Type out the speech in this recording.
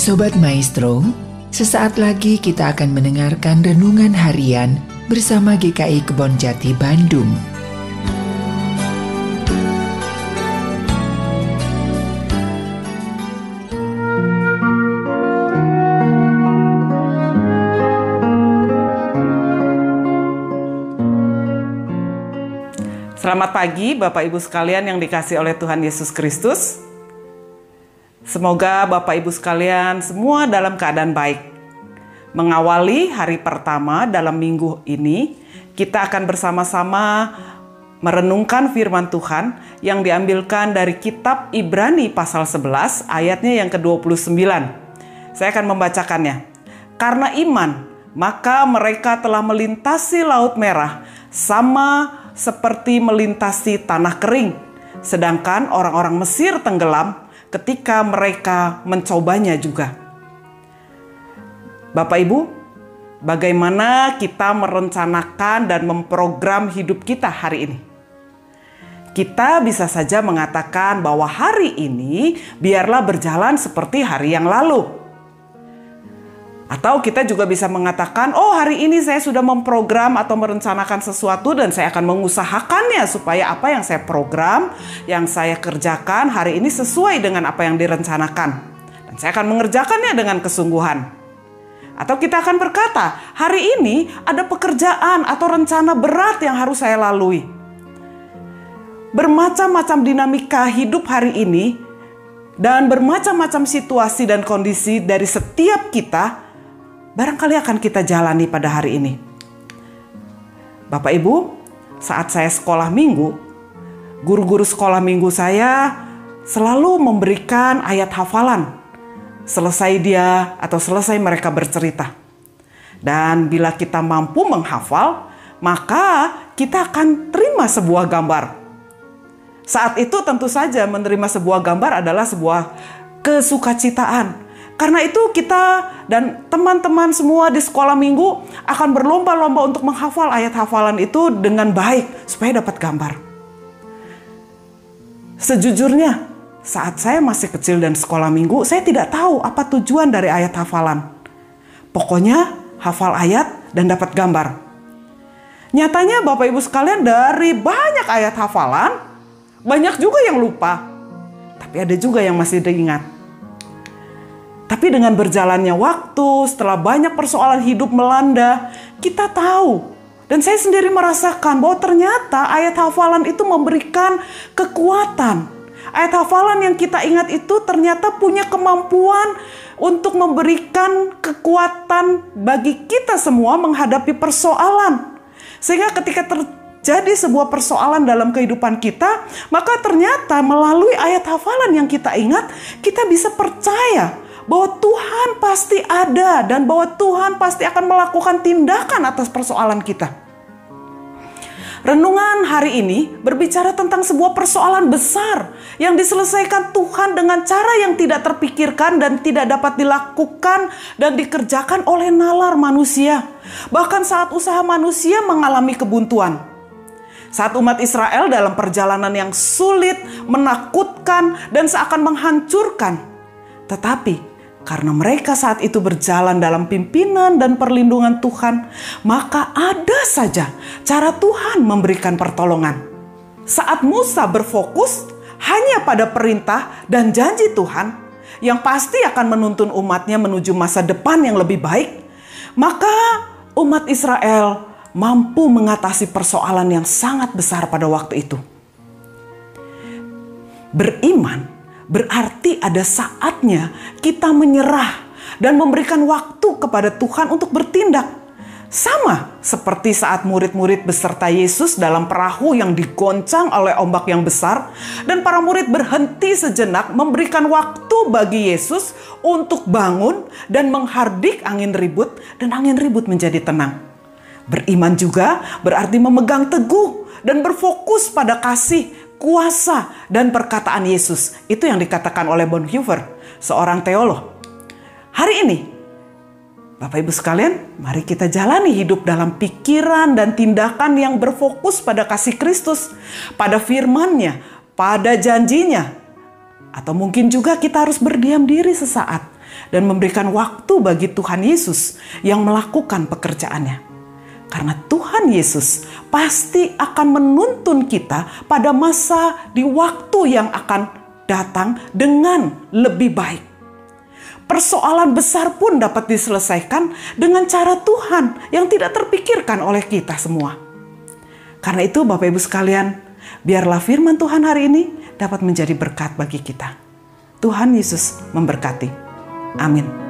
Sobat Maestro, sesaat lagi kita akan mendengarkan renungan harian bersama GKI Kebon Jati Bandung. Selamat pagi Bapak Ibu sekalian yang dikasih oleh Tuhan Yesus Kristus. Semoga Bapak Ibu sekalian semua dalam keadaan baik. Mengawali hari pertama dalam minggu ini, kita akan bersama-sama merenungkan firman Tuhan yang diambilkan dari kitab Ibrani pasal 11 ayatnya yang ke-29. Saya akan membacakannya. Karena iman, maka mereka telah melintasi laut merah sama seperti melintasi tanah kering. Sedangkan orang-orang Mesir tenggelam ketika mereka mencobanya juga. Bapak Ibu, bagaimana kita merencanakan dan memprogram hidup kita hari ini? Kita bisa saja mengatakan bahwa hari ini biarlah berjalan seperti hari yang lalu. Atau kita juga bisa mengatakan, oh hari ini saya sudah memprogram atau merencanakan sesuatu dan saya akan mengusahakannya supaya apa yang saya program, yang saya kerjakan hari ini sesuai dengan apa yang direncanakan. Dan saya akan mengerjakannya dengan kesungguhan. Atau kita akan berkata, hari ini ada pekerjaan atau rencana berat yang harus saya lalui. Bermacam-macam dinamika hidup hari ini dan bermacam-macam situasi dan kondisi dari setiap kita barangkali akan kita jalani pada hari ini. Bapak Ibu, saat saya sekolah minggu, guru-guru sekolah minggu saya selalu memberikan ayat hafalan selesai dia atau selesai mereka bercerita. Dan bila kita mampu menghafal, maka kita akan terima sebuah gambar. Saat itu tentu saja menerima sebuah gambar adalah sebuah kesukacitaan karena itu kita dan teman-teman semua di sekolah minggu akan berlomba-lomba untuk menghafal ayat hafalan itu dengan baik supaya dapat gambar. Sejujurnya, saat saya masih kecil dan sekolah minggu, saya tidak tahu apa tujuan dari ayat hafalan. Pokoknya hafal ayat dan dapat gambar. Nyatanya Bapak Ibu sekalian dari banyak ayat hafalan, banyak juga yang lupa. Tapi ada juga yang masih diingat. Tapi dengan berjalannya waktu, setelah banyak persoalan hidup melanda, kita tahu dan saya sendiri merasakan bahwa ternyata ayat hafalan itu memberikan kekuatan. Ayat hafalan yang kita ingat itu ternyata punya kemampuan untuk memberikan kekuatan bagi kita semua menghadapi persoalan. Sehingga ketika terjadi sebuah persoalan dalam kehidupan kita, maka ternyata melalui ayat hafalan yang kita ingat, kita bisa percaya bahwa Tuhan pasti ada dan bahwa Tuhan pasti akan melakukan tindakan atas persoalan kita. Renungan hari ini berbicara tentang sebuah persoalan besar yang diselesaikan Tuhan dengan cara yang tidak terpikirkan dan tidak dapat dilakukan dan dikerjakan oleh nalar manusia. Bahkan saat usaha manusia mengalami kebuntuan. Saat umat Israel dalam perjalanan yang sulit, menakutkan, dan seakan menghancurkan. Tetapi karena mereka saat itu berjalan dalam pimpinan dan perlindungan Tuhan, maka ada saja cara Tuhan memberikan pertolongan. Saat Musa berfokus hanya pada perintah dan janji Tuhan yang pasti akan menuntun umatnya menuju masa depan yang lebih baik, maka umat Israel mampu mengatasi persoalan yang sangat besar pada waktu itu. Beriman Berarti ada saatnya kita menyerah dan memberikan waktu kepada Tuhan untuk bertindak. Sama seperti saat murid-murid beserta Yesus dalam perahu yang digoncang oleh ombak yang besar, dan para murid berhenti sejenak memberikan waktu bagi Yesus untuk bangun dan menghardik angin ribut, dan angin ribut menjadi tenang. Beriman juga berarti memegang teguh dan berfokus pada kasih kuasa dan perkataan Yesus. Itu yang dikatakan oleh Bonhoeffer, seorang teolog. Hari ini, Bapak Ibu sekalian, mari kita jalani hidup dalam pikiran dan tindakan yang berfokus pada kasih Kristus, pada firman-Nya, pada janjinya. Atau mungkin juga kita harus berdiam diri sesaat dan memberikan waktu bagi Tuhan Yesus yang melakukan pekerjaannya. Karena Tuhan Yesus pasti akan menuntun kita pada masa di waktu yang akan datang dengan lebih baik. Persoalan besar pun dapat diselesaikan dengan cara Tuhan yang tidak terpikirkan oleh kita semua. Karena itu Bapak Ibu sekalian, biarlah firman Tuhan hari ini dapat menjadi berkat bagi kita. Tuhan Yesus memberkati. Amin.